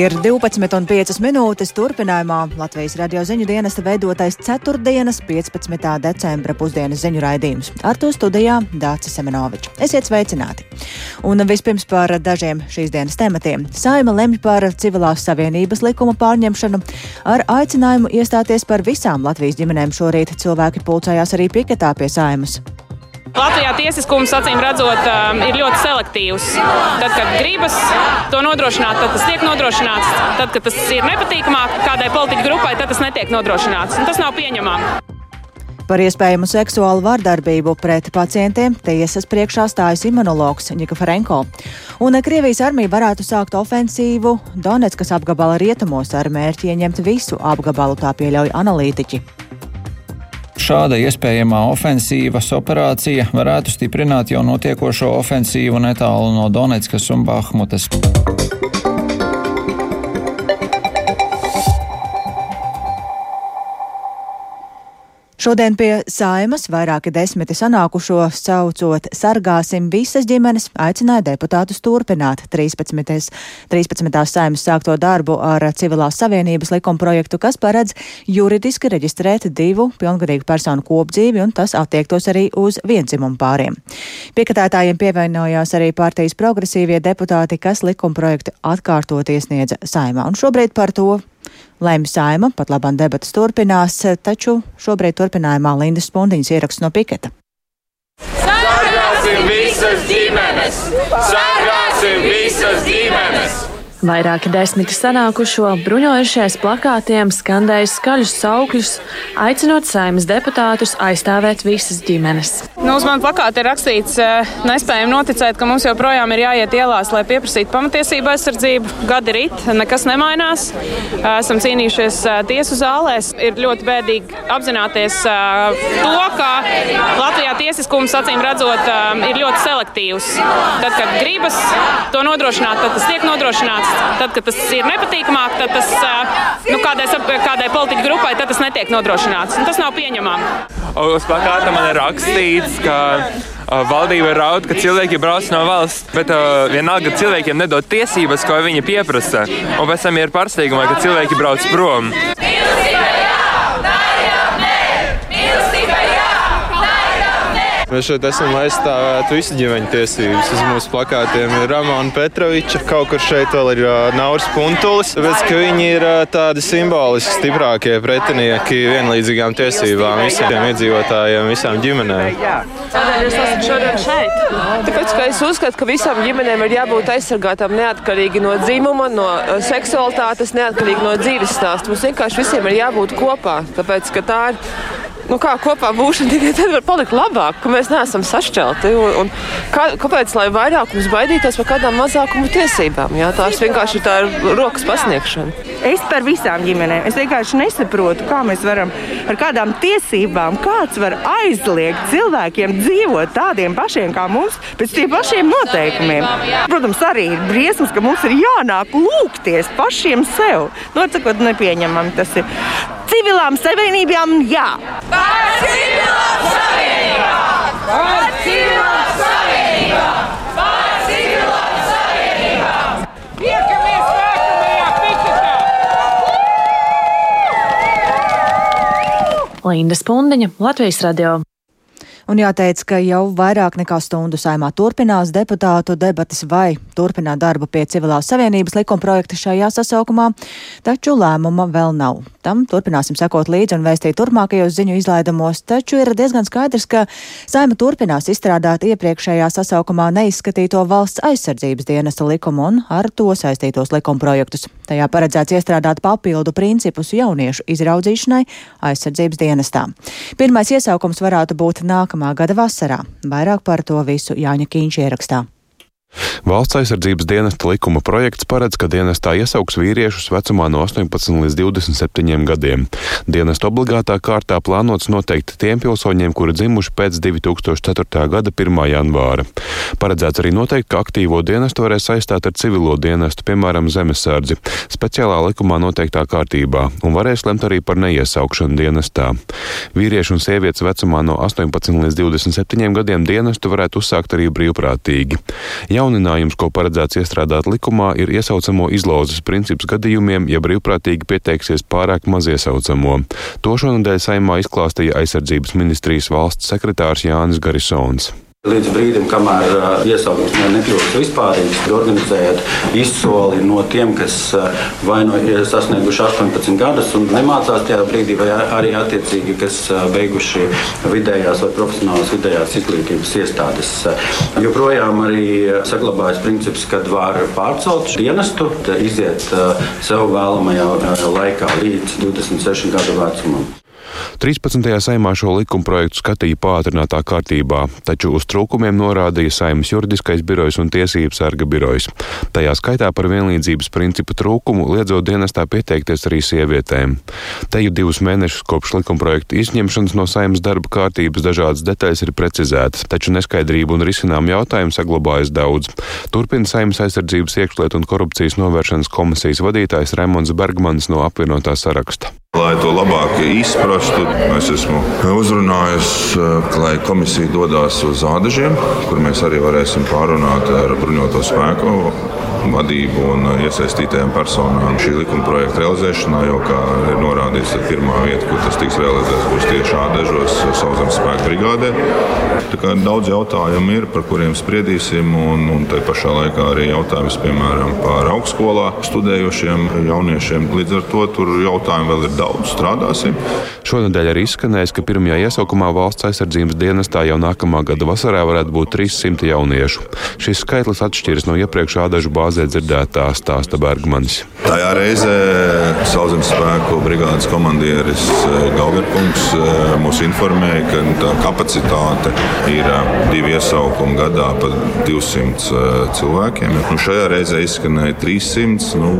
Ir 12,5 minūtes turpinājumā Latvijas radio ziņu dienesta veidotais 4. 15. decembra pusdienas ziņu raidījums. Ar to studijā Dācis Semenovičs. Esiet sveicināti! Un vispirms par dažiem šīs dienas tematiem. Saima lemj par civilās savienības likuma pārņemšanu. Ar aicinājumu iestāties par visām Latvijas ģimenēm šorīt cilvēki pulcējās arī piketā pie saimas. Latvijā tiesiskums, acīm redzot, um, ir ļoti selektīvs. Tad, kad gribas to nodrošināt, tad tas tiek nodrošināts. Tad, kad tas ir nepatīkamāk kādai politiķu grupai, tad tas netiek nodrošināts. Un tas nav pieņemami. Par iespējamu seksuālu vardarbību pret pacientiem tiesas priekšā stājas imunologs Nika Ferenko. Un Krievijas armija varētu sākt ofensīvu Donetskas apgabala rietumos ar mērķi ieņemt visu apgabalu, tā pieļauj analītiķi. Šāda iespējamā ofensīvas operācija varētu stiprināt jau notiekošo ofensīvu netālu no Donetskas un Bahmutas. Šodien pie saimas vairāki desmiti sanākušo saucot Sargāsim visas ģimenes, aicināja deputātus turpināt 13. 13. saimas sākto darbu ar civilās savienības likuma projektu, kas paredz juridiski reģistrēt divu pilngadīgu personu kopdzīvi, un tas attiektos arī uz vienzimumu pāriem. Piekatētājiem pievienojās arī partijas progresīvie deputāti, kas likuma projektu atkārtot iesniedza saimā, un šobrīd par to Lēma saima, pat labāk debatas turpinās, taču šobrīd turpinājumā Lindas Spundiņas ieraksts no Piketa. Sargāsim visas ģimenes! Sargāsim visas ģimenes! Vairāki desmiti sanākušo bruņojušies plakātiem skandēja skaļus saukļus, aicinot saimnes deputātus aizstāvēt visas ģimenes. Nu, uz manas plakāta ir rakstīts, nespējam noticēt, ka mums joprojām ir jāiet ielās, lai pieprasītu pamatiesību aizsardzību. Gadi rit, nekas nemainās. Esam cīnījušies tiesu zālēs. Ir ļoti bēdīgi apzināties to, ka Latvijā tiesiskums, acīm redzot, ir ļoti selektīvs. Tad, kad gribas to nodrošināt, tad tas tiek nodrošināts. Tad, kad tas ir nepatīkamāk, tad tas nu, kādai, kādai politiķu grupai tas netiek nodrošināts. Un tas nav pieņemami. Uz plakāta man ir rakstīts, ka uh, valdība raud, ka cilvēki brauc no valsts, bet uh, vienalga cilvēkiem nedod tiesības, ko viņi pieprasa. Un pēc tam ir pārsteigumā, ka cilvēki brauc prom. Mēs šeit esam, lai aizstāvētu visu ģimeņu tiesības. Uz mūsu plakātiem ir Ramona Petroviča, kaut kur šeit vēl ir uh, Nauris Puntulis. Tāpēc, ka viņi ir uh, tādi simboliski stiprākie pretinieki vienlīdzīgām tiesībām visiem iedzīvotājiem, visām ģimenēm. Kādēļ jūs esat šodien šeit? Tāpēc, ka es uzskatu, ka visām ģimenēm ir jābūt aizsargātām neatkarīgi no dzimuma, no seksualitātes, neatkarīgi no dzīves stāsta. Mums vienkārši visiem ir jābūt kopā, tāpēc, ka tā ir nu, kā kopā būšana tikai tad var palikt labāk, ka mēs neesam sašķelti. Un, un kā, kāpēc lai vairākums baidītos par kādām mazākumu tiesībām? Jā, tās vienkārši ir tā rokas pasniegšana. Es par visām ģimenēm. Es vienkārši nesaprotu, kā mēs varam ar kādām tiesībām, kāds var aizliegt cilvēkiem dzīvot tādiem pašiem kā mums, pēc tiem pašiem noteikumiem. Protams, arī ir briesmas, ka mums ir jānāk lūgties pašiem sev. No, sakot, nepieņemami tas ir. Civilām savienībām, jā. Par civilām savienībām! Par civilām savienībām! Par civilām savienībām! Tiekamies nākamajā piketā! Linda Spundiņa, Latvijas radio. Un jāteic, ka jau vairāk nekā stundu saimā turpinās deputātu debatas vai turpināt darbu pie civilās savienības likuma projekta šajā sasaukumā, taču lēmuma vēl nav. Tam turpināsim sekot līdzi un vēstīt turpmākajos ziņu izlaidumos, taču ir diezgan skaidrs, ka saima turpinās izstrādāt iepriekšējā sasaukumā neizskatīto valsts aizsardzības dienesta likumu un ar to saistītos likuma projektus. Tajā paredzēts iestrādāt papildu principus jauniešu izraudzīšanai aizsardzības dienestā. Pirmais iesaukums varētu būt nākamā nākamā gada vasarā. Vairāk par to visu Jāņa Kīņš ierakstā. Valsts aizsardzības dienesta likuma projekts paredz, ka dienestā iesauks vīriešus vecumā no 18 līdz 27 gadiem. Dienesta obligātā kārtā plānots noteikti tiem pilsoņiem, kuri dzimuši pēc 2004. gada 1. janvāra. Paredzēts arī noteikt, ka aktīvo dienestu varēs saistāt ar civilo dienestu, piemēram, zemesardzi, speciālā likumā noteiktā kārtībā, un varēs lemt arī par neiesaukšanu dienestā. Vīrieši un sievietes vecumā no 18 līdz 27 gadiem dienestu varētu uzsākt arī brīvprātīgi. Jauninājums, ko paredzēts iestrādāt likumā, ir iesaucamo izlauzes princips gadījumiem, ja brīvprātīgi pieteiksies pārāk maz iesaucamo. To šonadēļ saimā izklāstīja aizsardzības ministrijas valsts sekretārs Jānis Garisons. Līdz brīdim, kamēr uh, iesaukums nekļūst vispārīgs, organizējot izsoli no tiem, kas uh, vai nu ir sasnieguši 18 gadus un nemācās tajā brīdī, vai arī attiecīgi, kas uh, beiguši vidējās vai profesionālās vidējās izglītības iestādes. Joprojām arī saglabājas princips, kad var pārcelt dienestu, iziet sev vēlamajā laikā līdz 26 gadu vecumam. 13. saimā šo likumprojektu skatīja pātrinātā kārtībā, taču uz trūkumiem norādīja Saimas juridiskais birojs un tiesības sarga birojs. Tajā skaitā par vienlīdzības principu trūkumu liedzot dienestā pieteikties arī sievietēm. Te jau divus mēnešus kopš likumprojekta izņemšanas no Saimas darba kārtības dažādas detaļas ir precizētas, taču neskaidrību un risinām jautājumu saglabājas daudz. Turpina Saimas aizsardzības iekšlietu un korupcijas novēršanas komisijas vadītājs Raimons Bergmans no apvienotā saraksta. Lai to labāk izprastu, es esmu uzrunājis, eh, lai komisija dodas uz Ādažiem, kur mēs arī varēsim pārunāt ar bruņoto spēku vadību un iesaistītajām personām šī likuma projekta realizēšanā, jo, kā ir norādīts, pirmā vieta, kur tas tiks realizēts, būs tieši Ādažos, Sauszemes spēku brigādē. Daudz jautājumu ir, par kuriem spriedīsim, un, un te pašā laikā arī jautājums, piemēram, par augstskolā studējošiem jauniešiem. Līdz ar to tur jautājumu vēl ir daudz. Strādāsim. Šonadēļ arī izskanējis, ka pirmajā iesaukumā valsts aizsardzības dienestā jau nākamā gada vasarā varētu būt 300 jauniešu. Šis skaitlis atšķiras no iepriekš Ādažu bāzē dzirdētā stāsta Bergmanis. Tajā reizē Sauszemes spēku brigādes komandieris eh, Gaugerkungs eh, mūs informēja, ka tā kapacitāte ir eh, divi iesaukumi gadā pa 200 cilvēkiem. Nu, šajā reizē izskanēja 300. Nu,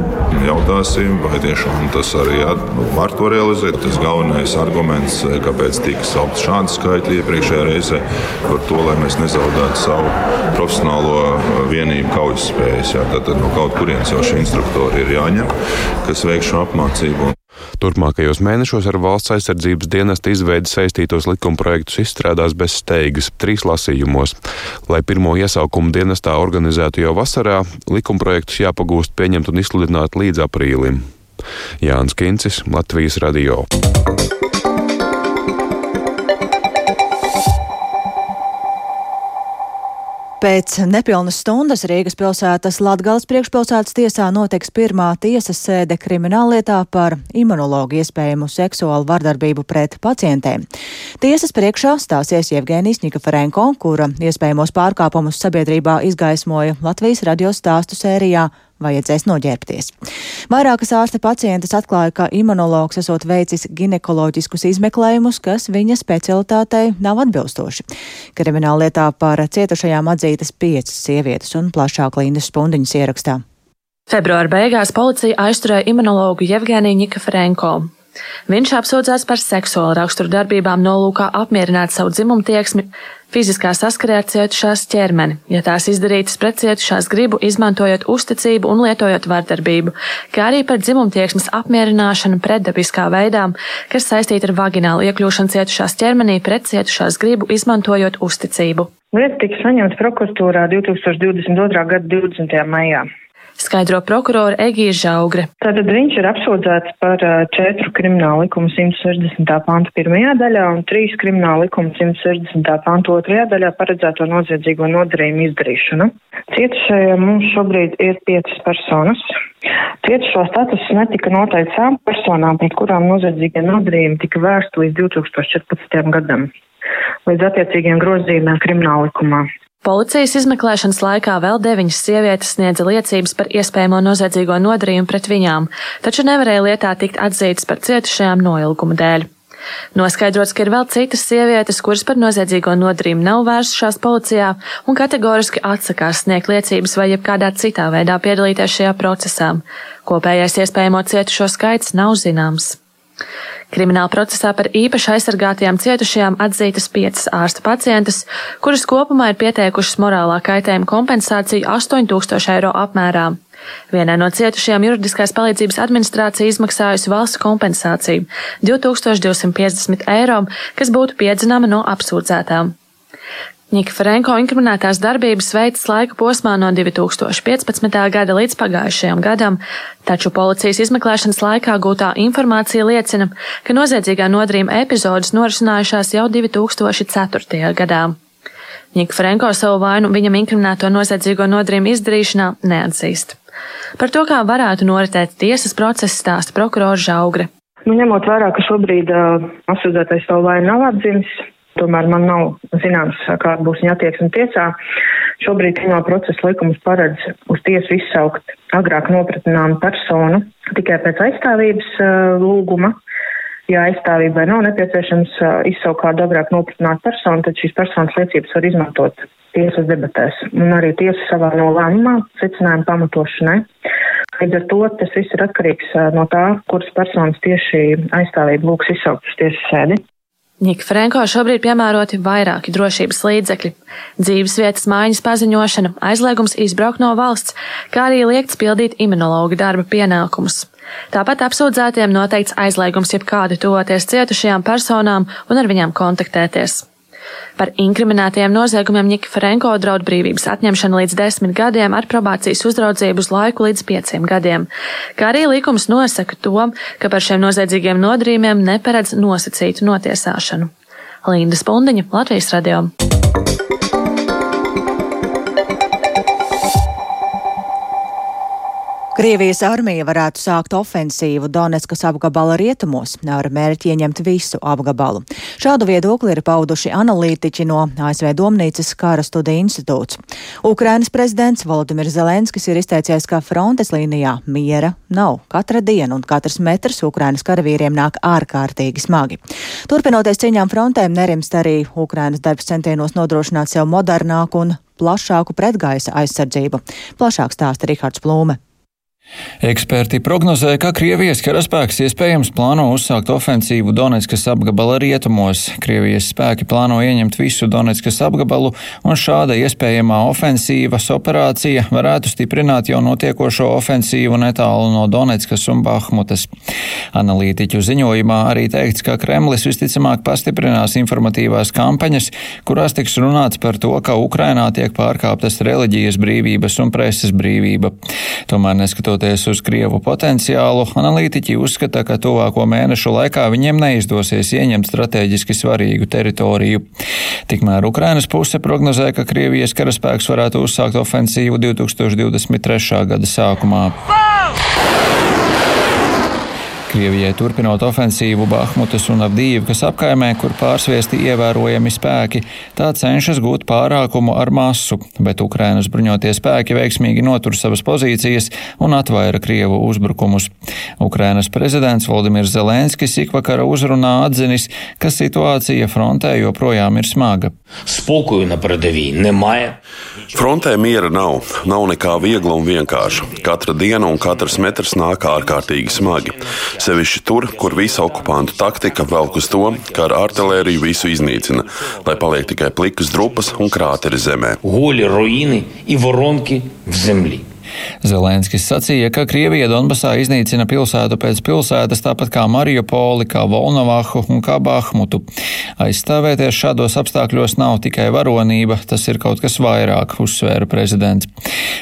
jautāsim, vai tiešām tas arī nu, var to realizēt. Tas galvenais arguments, kāpēc tika saukts šādi skaitļi iepriekšējā reizē, par to, lai mēs nezaudētu savu profesionālo vienību kaujas spējas. Jā, tad no kaut kurienes jau šie instruktori ir jāņem, kas veiks šo apmācību. Turpmākajos mēnešos ar valsts aizsardzības dienesta izveidi saistītos likumprojektus izstrādās bez steigas, trīs lasījumos. Lai pirmo iesaukumu dienestā organizētu jau vasarā, likumprojektus jāpagūst pieņemt un izsludināt līdz aprīlim. Jānis Kincis, Latvijas Radio. Pēc nepilnas stundas Rīgas pilsētas Latgales priekšpilsētas tiesā notiks pirmā tiesas sēde krimināllietā par imunologu iespējamu seksuālu vardarbību pret pacientēm. Tiesas priekšā stāsies Jevgēnijas Nikaferenko, kura iespējamos pārkāpumus sabiedrībā izgaismoja Latvijas radio stāstu sērijā vajadzēs noģērbties. Vairākas ārsta pacientas atklāja, ka imunologs esot veicis ginekoloģiskus izmeklējumus, kas viņa specialitātei nav atbilstoši. Krimināllietā par cietušajām atzītas piecas sievietes un plašāk Lindas Spundiņas ierakstā. Februāra beigās policija aizturēja imunologu Jevgeniju Nikaferenko. Viņš apsūdzēts par seksuālu raksturu darbībām nolūkā apmierināt savu dzimumu tieksmi fiziskā saskarē ar cietušās ķermeni, ja tās izdarītas pret cietušās gribu, izmantojot uzticību un lietojot vardarbību, kā arī par dzimumtieksmes apmierināšanu pretdabiskā veidā, kas saistīta ar vaginālu iekļūšanu cietušās ķermenī pret cietušās gribu, izmantojot uzticību. Lieta tika saņemta prokuratūrā 2022. gada 20. maijā skaidro prokurora Egija Žaugre. Tātad viņš ir apsūdzēts par četru kriminālu likumu 160. pantu pirmajā daļā un trīs kriminālu likumu 160. pantu otrajā daļā paredzēto noziedzīgo nodarījumu izdarīšanu. Cietušajiem mums šobrīd ir piecas personas. Cietušo status netika noteikts tām personām, pret kurām noziedzīgie nodarījumi tika vērsti līdz 2014. gadam, līdz attiecīgiem grozījumiem krimināla likumā. Policijas izmeklēšanas laikā vēl deviņas sievietes sniedza liecības par iespējamo noziedzīgo nodarījumu pret viņām, taču nevarēja lietā tikt atzītas par cietušajām noilguma dēļ. Noskaidrots, ka ir vēl citas sievietes, kuras par noziedzīgo nodarījumu nav vērsušās policijā un kategoriski atsakās sniegt liecības vai jebkādā citā veidā piedalīties šajā procesā. Kopējais iespējamo cietušo skaits nav zināms. Krimināla procesā par īpaši aizsargātajām cietušajām atzītas piecas ārsta pacientes, kuras kopumā ir pieteikušas morālā kaitējuma kompensāciju 8000 eiro apmērā. Vienai no cietušajām juridiskās palīdzības administrācija izmaksājusi valsts kompensāciju 2250 eiro, kas būtu piedzināma no apsūdzētām. Nika Franko inkriminētās darbības veids laika posmā no 2015. gada līdz pagājušajam gadam, taču policijas izmeklēšanas laikā gūtā informācija liecina, ka noziedzīgā nodarījuma epizodes norisinājušās jau 2004. gadā. Nika Franko savu vainu viņam inkriminēto noziedzīgo nodarījumu izdarīšanā neatzīst. Par to, kā varētu noritēt tiesas process, stāsta prokurors Žaugre. Nu, ņemot vērā, ka šobrīd uh, apsūdzētais savu vainu nav atzīmis, tomēr man nav zināms, kāda būs viņa attieksme tiesā. Šobrīd krimināla procesa likums paredz uz tiesu izsaukt agrāk nopratināmu personu tikai pēc aizstāvības uh, lūguma. Ja aizstāvībai nav nepieciešams uh, izsaukt kādu agrāk nopratinātu personu, tad šīs personas liecības var izmantot tiesas debatēs. Un arī tiesa savā nolēmumā secinājumu pamatošanai. Līdz ar to tas viss ir atkarīgs uh, no tā, kuras personas tieši aizstāvību lūgs izsaukt uz tiesas sēdi. Nika Franko šobrīd piemēroti vairāki drošības līdzekļi - dzīves vietas mājas paziņošana, aizliegums izbraukt no valsts, kā arī liekts pildīt imunologa darba pienākumus. Tāpat apsūdzētiem noteikts aizliegums jebkādi tuvoties cietušajām personām un ar viņām kontaktēties. Par inkriminētajiem noziegumiem Ņika Frenko draud brīvības atņemšana līdz desmit gadiem ar probācijas uzraudzību uz laiku līdz pieciem gadiem, kā arī likums nosaka to, ka par šiem noziedzīgiem nodarījumiem neparedz nosacītu notiesāšanu. Linda Spundiņa, Latvijas radio. Krievijas armija varētu sākt ofensīvu Donetskas apgabala rietumos ar mērķi ieņemt visu apgabalu. Šādu viedokli ir pauduši analītiķi no ASV Domnīcas kara studiju institūts. Ukrainas prezidents Volodimirs Zelenskis ir izteicies, ka frontes līnijā miera nav. Katra diena un katrs metrs Ukrainas karavīriem nāk ārkārtīgi smagi. Turpinoties cīņām frontēm, nerimst arī Ukrainas darbs centienos nodrošināt sev modernāku un plašāku pretgaisa aizsardzību. Plašāk stāsta Rihards Plūme. Eksperti prognozē, ka Krievijas karaspēks iespējams plāno uzsākt ofensīvu Donetskas apgabala rietumos. Krievijas spēki plāno ieņemt visu Donetskas apgabalu, un šāda iespējamā ofensīvas operācija varētu stiprināt jau notiekošo ofensīvu netālu no Donetskas un Bahmutas. Analītiķu ziņojumā arī teikts, ka Kremlis visticamāk pastiprinās informatīvās kampaņas, kurās tiks runāts par to, ka Ukrainā tiek pārkāptas reliģijas brīvības un preses brīvība. Tomēr neskatoties Neskatoties uz Krievu potenciālu, analītiķi uzskata, ka tuvāko mēnešu laikā viņiem neizdosies ieņemt strateģiski svarīgu teritoriju. Tikmēr Ukrainas puse prognozē, ka Krievijas karaspēks varētu uzsākt ofensīvu 2023. gada sākumā. Krievijai turpinot ofensīvu Bahmutas un Abdīvkas apkaimē, kur pārsviesti ievērojami spēki, tā cenšas gūt pārākumu ar masu, bet Ukrainas bruņotie spēki veiksmīgi notur savas pozīcijas un atvaira Krievu uzbrukumus. Ukrainas prezidents Valdimirs Zelenskis ikvakara uzrunā atzinis, ka situācija frontē joprojām ir smaga. Spokojuma na pradevī nemає. Frontē miera nav. Nav nekā viegla un vienkārša. Katra diena un katrs metrs nāk ārkārtīgi smagi. Sevišķi tur, kur visa okupantu taktika velk uz to, ka ar artēriju visu iznīcina, lai paliek tikai plikas drupas un krāteri zemē. Guļi, ruīni, ivoronki, zemlī. Zelenskis sacīja, ka Krievija Donbasā iznīcina pilsētu pēc pilsētas, tāpat kā Mariupoli, kā Volnovahu un kā Bahmutu. Aizstāvēties šādos apstākļos nav tikai varonība, tas ir kaut kas vairāk, uzsvēra prezidents.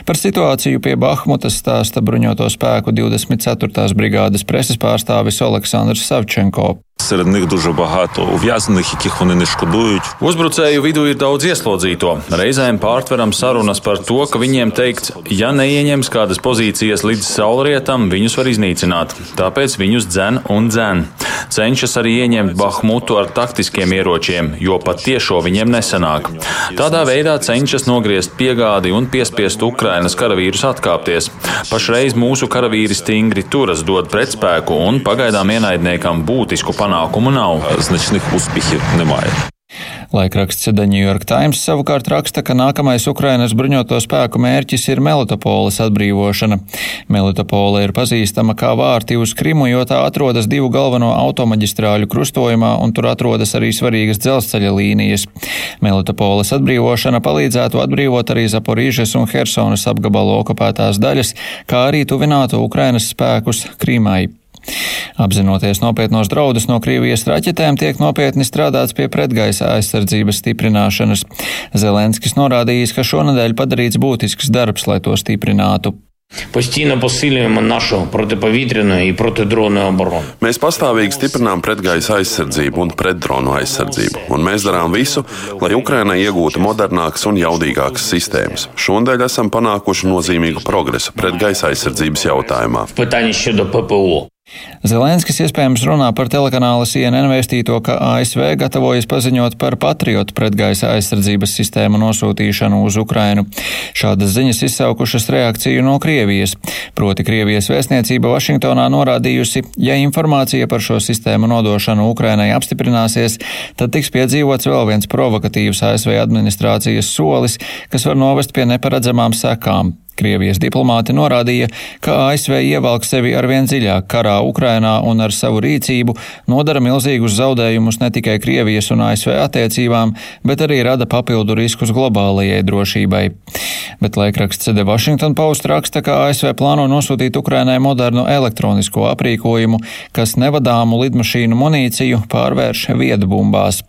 Par situāciju pie Bahmutas stāsta bruņoto spēku 24. brigādes preses pārstāvis Aleksandrs Savčenko. Серед них дуже багато ув'язнених, яких вони не шкодують. Uzbrucēju vidū ir daudz ieslodzīto. Reizēm pārtveram sarunas par to, ka viņiem teikts, ja neieņems kādas pozīcijas līdz saulrietam, viņus var iznīcināt. Tāpēc viņus dzen un dzen. Cenšas arī ieņemt Bahmutu ar taktiskiem ieročiem, jo pat tiešo viņiem nesanāk. Tādā veidā cenšas nogriezt piegādi un piespiest Ukrainas karavīrus atkāpties. Pašreiz mūsu karavīri stingri turas dod pretspēku un pagaidām ienaidniekam būtisku panākumu panākumu nav, značnih uzspihi nemāja. Laikraksts The New York Times savukārt raksta, ka nākamais Ukrainas bruņoto spēku mērķis ir Melitopoles atbrīvošana. Melitopole ir pazīstama kā vārti uz Krimu, jo tā atrodas divu galveno automaģistrāļu krustojumā, un tur atrodas arī svarīgas dzelzceļa līnijas. Melitopoles atbrīvošana palīdzētu atbrīvot arī Zaporīžas un Hersonas apgabalu okupētās daļas, kā arī tuvinātu Ukrainas spēkus Krīmai. Apzinoties nopietnos draudus no Krievijas raķetēm, tiek nopietni strādāts pie pretgaisa aizsardzības stiprināšanas. Zelenskis norādījis, ka šonadēļ padarīts būtisks darbs, lai to stiprinātu. Постійно посилюємо нашу протиповітряну і протидронну оборону. Mēs pastāvīgi stiprinām pretgaisa aizsardzību un pretdronu aizsardzību, un mēs darām visu, lai Ukrainai iegūtu modernākas un jaudīgākas sistēmas. Šonadēļ esam panākuši nozīmīgu progresu pretgaisa aizsardzības jautājumā. Питання щодо ППО. Zelenskis iespējams runā par telekanāla CNN vēstīto, ka ASV gatavojas paziņot par patriotu pretgaisa aizsardzības sistēmu nosūtīšanu uz Ukrainu. Šādas ziņas izsaukušas reakciju no Krievijas. Proti Krievijas vēstniecība Vašingtonā norādījusi, ja informācija par šo sistēmu nodošanu Ukrainai apstiprināsies, tad tiks piedzīvots vēl viens provokatīvs ASV administrācijas solis, kas var novest pie neparedzamām sekām. Krievijas diplomāti norādīja, ka ASV ievelk sevi arvien dziļāk karā Ukrainā un ar savu rīcību nodara milzīgus zaudējumus ne tikai Krievijas un ASV attiecībām, bet arī rada papildu riskus globālajai drošībai. Bet laikraksts The Washington Post raksta, ka ASV plāno nosūtīt Ukrainai modernu elektronisko aprīkojumu, kas nevadāmu lidmašīnu munīciju pārvērš viedbumbās.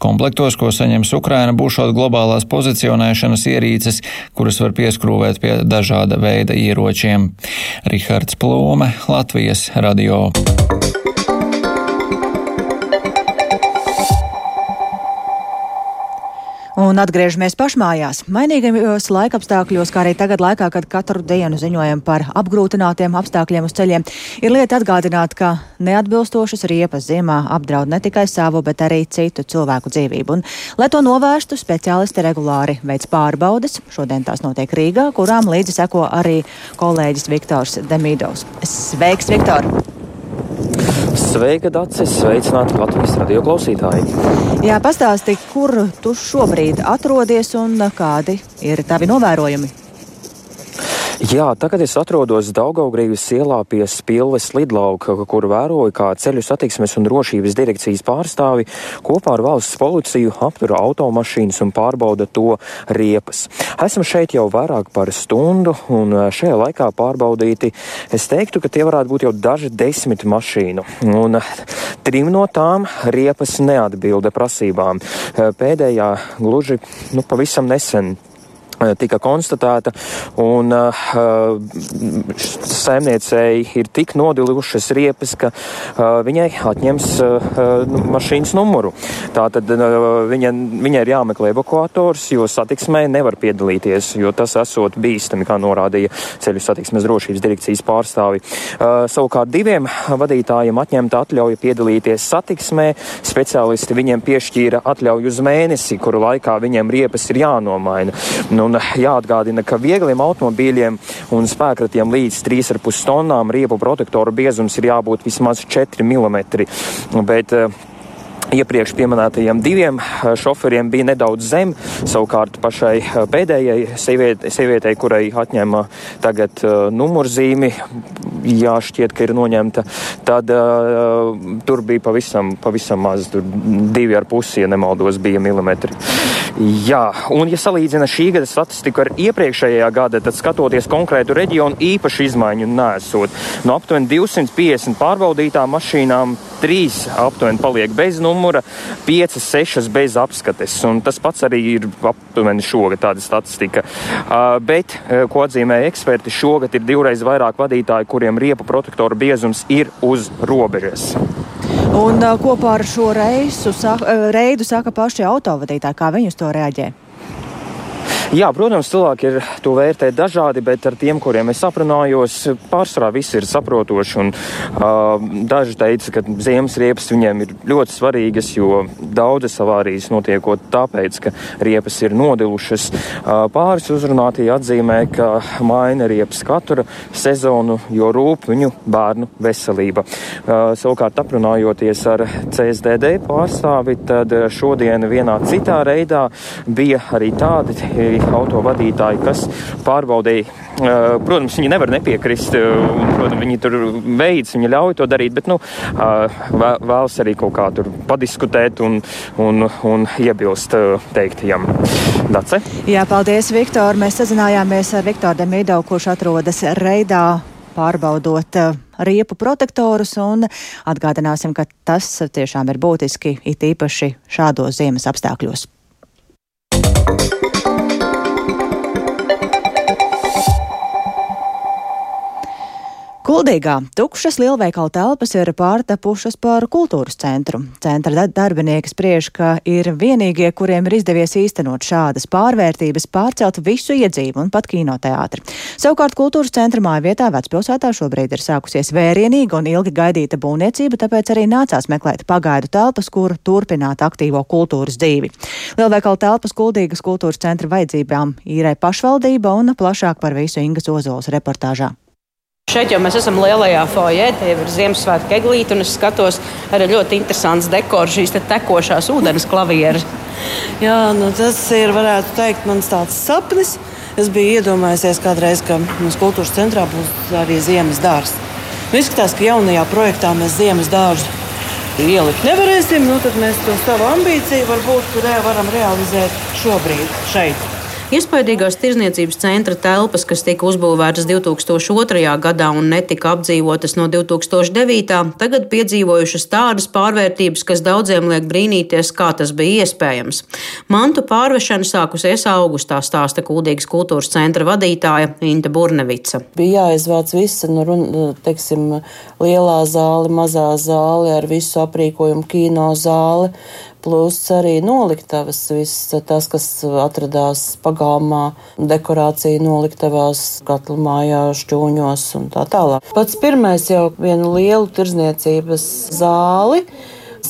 Komplektos, ko saņems Ukraina, būšot globālās pozicionēšanas ierīces, kuras var pieskrūvēt pie dažāda veida ieročiem. Rihards Plūme, Latvijas radio. Atgriežamies pašmājās. Mainīgajos laikapstākļos, kā arī tagad laikā, kad katru dienu ziņojam par apgrūtinātiem apstākļiem uz ceļiem, ir lieta atgādināt, ka neatbilstošas riepas ziemā apdraud ne tikai savu, bet arī citu cilvēku dzīvību. Un, lai to novērstu, speciālisti regulāri veids pārbaudes. Šodien tās notiek Rīgā, kurām līdzi seko arī kolēģis Viktors Demidovs. Sveiks, Viktor! Sveika, Dārcis! Sveicināti Latvijas radio klausītāji! Jā, pastāsti, kur tu šobrīd atrodies un kādi ir tavi novērojumi? Jā, tagad es atrodos Daugaugrības ielā pie Spilves lidlauka, kur vēroju, kā ceļu satiksmes un drošības direkcijas pārstāvi kopā ar valsts policiju aptura automašīnas un pārbauda to riepas. Esam šeit jau vairāk par stundu, un šajā laikā pārbaudīti, es teiktu, ka tie varētu būt jau daži desmit mašīnu. Un trim no tām riepas neatbilda prasībām. Pēdējā gluži nu, pavisam nesen tika konstatēta, un uh, saimniecēji ir tik nodilušas riepas, ka uh, viņai atņems uh, mašīnas numuru. Tātad uh, viņa, viņai ir jāmeklē evakuators, jo satiksmē nevar piedalīties, jo tas esot bīstami, kā norādīja ceļu satiksmes drošības direkcijas pārstāvi. Uh, savukārt diviem vadītājiem atņemta atļauja piedalīties satiksmē, speciālisti viņiem piešķīra atļauju uz mēnesi, kuru laikā viņiem riepas ir jānomaina. Nu, Un jāatgādina, ka viegliem automobīļiem un spēkratiem līdz 3,5 tonnām riepu protektoru biezums ir jābūt vismaz 4 mm. Bet, Iepriekš minētajiem diviem šoferiem bija nedaudz zem, savukārt pašai pēdējai sievietei, sievietei kurai atņēma tagad uh, numurzīmi, jāšķiet, ka ir noņemta, tad uh, tur bija pavisam, pavisam maz, tur divi ar pusi, ja nemaldos, bija milimetri. Jā, un ja salīdzina šī gada statistiku ar iepriekšējā gada, tad skatoties konkrētu reģionu īpaši izmaiņu nesot. No aptuveni 250 pārbaudītām mašīnām trīs aptuveni paliek bez numura, piecas, sešas bez apskates. Un tas pats arī ir aptuveni šogad tāda statistika. Uh, bet, uh, ko atzīmē eksperti, šogad ir divreiz vairāk vadītāju, kuriem riepu protektoru biezums ir uz robežas. Un uh, kopā ar šo reisu, reidu saka paši autovadītāji, kā viņi uz to reaģē. Jā, protams, cilvēki ir to vērtē dažādi, bet ar tiem, kuriem es aprunājos, pārsvarā viss ir saprotoši. Un, uh, daži teica, ka ziemas riepas viņiem ir ļoti svarīgas, jo daudzas avārijas notiekot tāpēc, ka riepas ir nodilušas. Uh, pāris uzrunātie atzīmē, ka maina riepas katru sezonu, jo rūp viņu bērnu veselība. Uh, savukārt, aprunājoties ar CSDD pārstāvi, tad šodien vienā citā reidā bija arī tādi autovadītāji, kas pārbaudīja. Protams, viņi nevar nepiekrist, un, protams, viņi tur veids, viņi ļauj to darīt, bet, nu, vēlas arī kaut kā tur padiskutēt un, un, un iebilst teiktajam. Dace? Jā, paldies, Viktor. Mēs sazinājāmies ar Viktoru Demidovu, kurš atrodas Reidā pārbaudot riepu protektorus un atgādināsim, ka tas tiešām ir būtiski it īpaši šādos ziemas apstākļos. Kuldīgā tukšas lielveikala telpas ir pārtapušas par kultūras centru. Centra darbinieki spriež, ka ir vienīgie, kuriem ir izdevies īstenot šādas pārvērtības, pārcelt visu iedzīvu un pat kinoteātri. Savukārt kultūras centra māja vietā vecpilsētā šobrīd ir sākusies vērienīga un ilgi gaidīta būvniecība, tāpēc arī nācās meklēt pagaidu telpas, kur turpināt aktīvo kultūras dzīvi. Lielveikala telpas Kuldīgas kultūras centra vajadzībām īrē pašvaldība un plašāk par visu Ingas Ozols reportāžā. Šeit jau mēs esam lielajā foijē, tie ir Ziemassvētku eglīte, un es skatos arī ļoti interesants dekors, šīs te tekošās ūdens klavieres. Jā, nu tas ir, varētu teikt, mans tāds sapnis. Es biju iedomājies kādreiz, ka mums kultūras centrā būs arī ziemas dārsts. Nu, izskatās, ka jaunajā projektā mēs ziemas dārzu ielikt nevarēsim. Nu, tad mēs to savu ambīciju varbūt varam realizēt šobrīd šeit. Iespaidīgās tirzniecības centra telpas, kas tika uzbūvētas 2002. gadā un netika apdzīvotas no 2009. tagad piedzīvojušas tādas pārvērtības, kas daudziem liek brīnīties, kā tas bija iespējams. Mantu pārvešana sākusies augustā, stāsta Kuldīgas kultūras centra vadītāja Inta Burnevica. Bija jāizvāc visa, nu, teiksim, lielā zāle, mazā zāle ar visu aprīkojumu, kino zāli plus arī noliktavas, viss tas, kas atradās pagalmā, dekorācija noliktavās, katlu mājā, šķūņos un tā tālāk. Pats pirmais jau vienu lielu tirzniecības zāli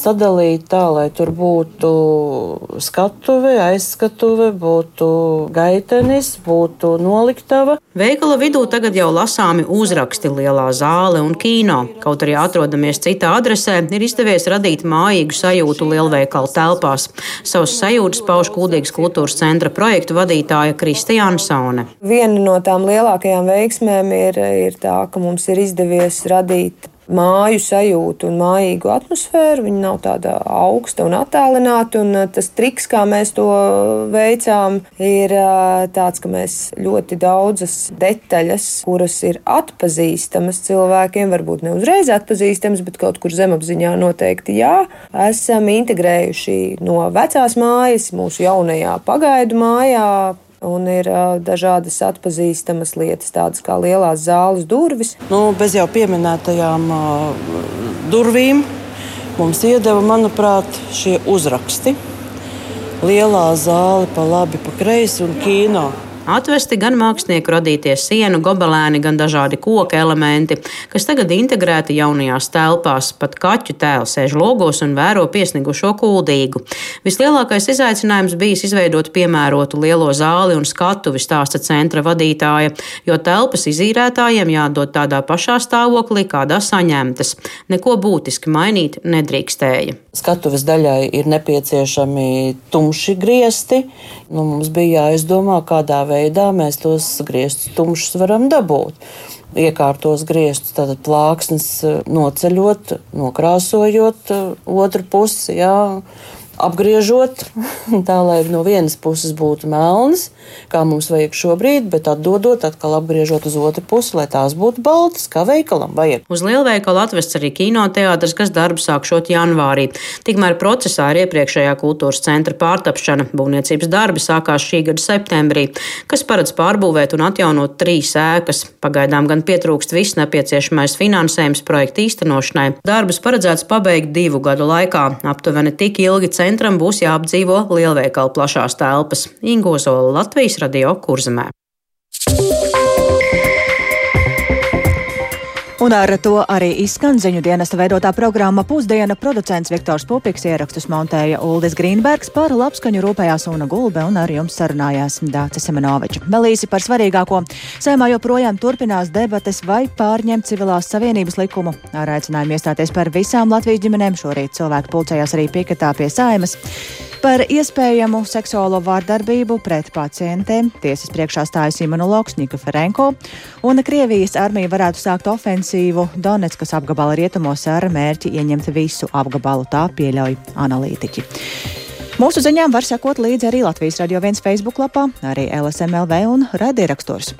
sadalīt tā, lai tur būtu skatuve, aizskatuve, būtu gaitenis, būtu noliktava. Veikala vidū tagad jau lasāmi uzraksti lielā zāle un kino. Kaut arī atrodamies citā adresē, ir izdevies radīt mājīgu sajūtu lielveikala telpās. Savus sajūtas pauž Kuldīgas kultūras centra projektu vadītāja Kristija Ansone. Viena no tām lielākajām veiksmēm ir, ir tā, ka mums ir izdevies radīt māju sajūtu un mājīgu atmosfēru. Viņa nav tāda augsta un attālināta. Un uh, tas triks, kā mēs to veicām, ir uh, tāds, ka mēs ļoti daudzas detaļas, kuras ir atpazīstamas cilvēkiem, varbūt ne uzreiz atpazīstamas, bet kaut kur zemapziņā noteikti jā, esam integrējuši no vecās mājas mūsu jaunajā pagaidu mājā un ir uh, dažādas atpazīstamas lietas, tādas kā lielās zāles durvis. Nu, bez jau pieminētajām uh, durvīm mums iedeva, manuprāt, šie uzraksti. Lielā zāle pa labi, pa kreisi un kino Atvesti gan mākslinieku radītie sienu gobelēni, gan dažādi koku elementi, kas tagad integrēti jaunajās telpās. Pat kaķu tēls sēž logos un vēro piesnigušo kuldīgu. Vislielākais izaicinājums bijis izveidot piemērotu lielo zāli un skatuvi, stāsta centra vadītāja, jo telpas izīrētājiem jādod tādā pašā stāvoklī, kādā saņemtas. Neko būtiski mainīt nedrīkstēja. Skatuves daļai ir nepieciešami tumši griesti. Nu, mums bija jāizdomā, kādā veidā mēs tos griestus tumšus varam dabūt. Iekārtos griestus, tātad plāksnes noceļot, nokrāsojot otru pusi. Jā apgriežot tā, lai no vienas puses būtu melnas, kā mums vajag šobrīd, bet atdodot atkal apgriežot uz otru pusi, lai tās būtu baltas, kā veikalam vajag. Uz lielveikalu atvests arī kinoteātris, kas darbu sākšot janvārī. Tikmēr procesā ir iepriekšējā kultūras centra pārtapšana. Būvniecības darbi sākās šī gada septembrī, kas paredz pārbūvēt un atjaunot trīs ēkas. Pagaidām gan pietrūkst viss nepieciešamais finansējums projekta īstenošanai. Darbus paredzēts pabeigt divu gadu laikā, aptuveni tik ilgi centra centram būs jāapdzīvo lielveikalu plašās telpas. Ingozola Latvijas radio Kurzemē. Un ar to arī izskan ziņu dienesta veidotā programma Pusdiena. Producents Viktors Pupiks ierakstus montēja Uldis Grīnbergs par labskaņu rūpējās Una Gulbe un ar jums sarunājās Dācis Semenovičs. Vēl īsi par svarīgāko. Sēmā joprojām turpinās debates vai pārņemt civilās savienības likumu. Ar aicinājumu iestāties par visām Latvijas ģimenēm šorīt cilvēki pulcējās arī piketā pie saimas. Par iespējamu seksuālo vārdarbību pret pacientiem tiesas priekšā stājas imunologs Nika Ferenko, un Krievijas armija varētu sākt ofensīvu Donetskas apgabala rietumos ar mērķi ieņemt visu apgabalu, tā pieļauj analītiķi. Mūsu ziņām var sekot līdzi arī Latvijas radio viens Facebook lapā, arī LSMLV un radierakstos.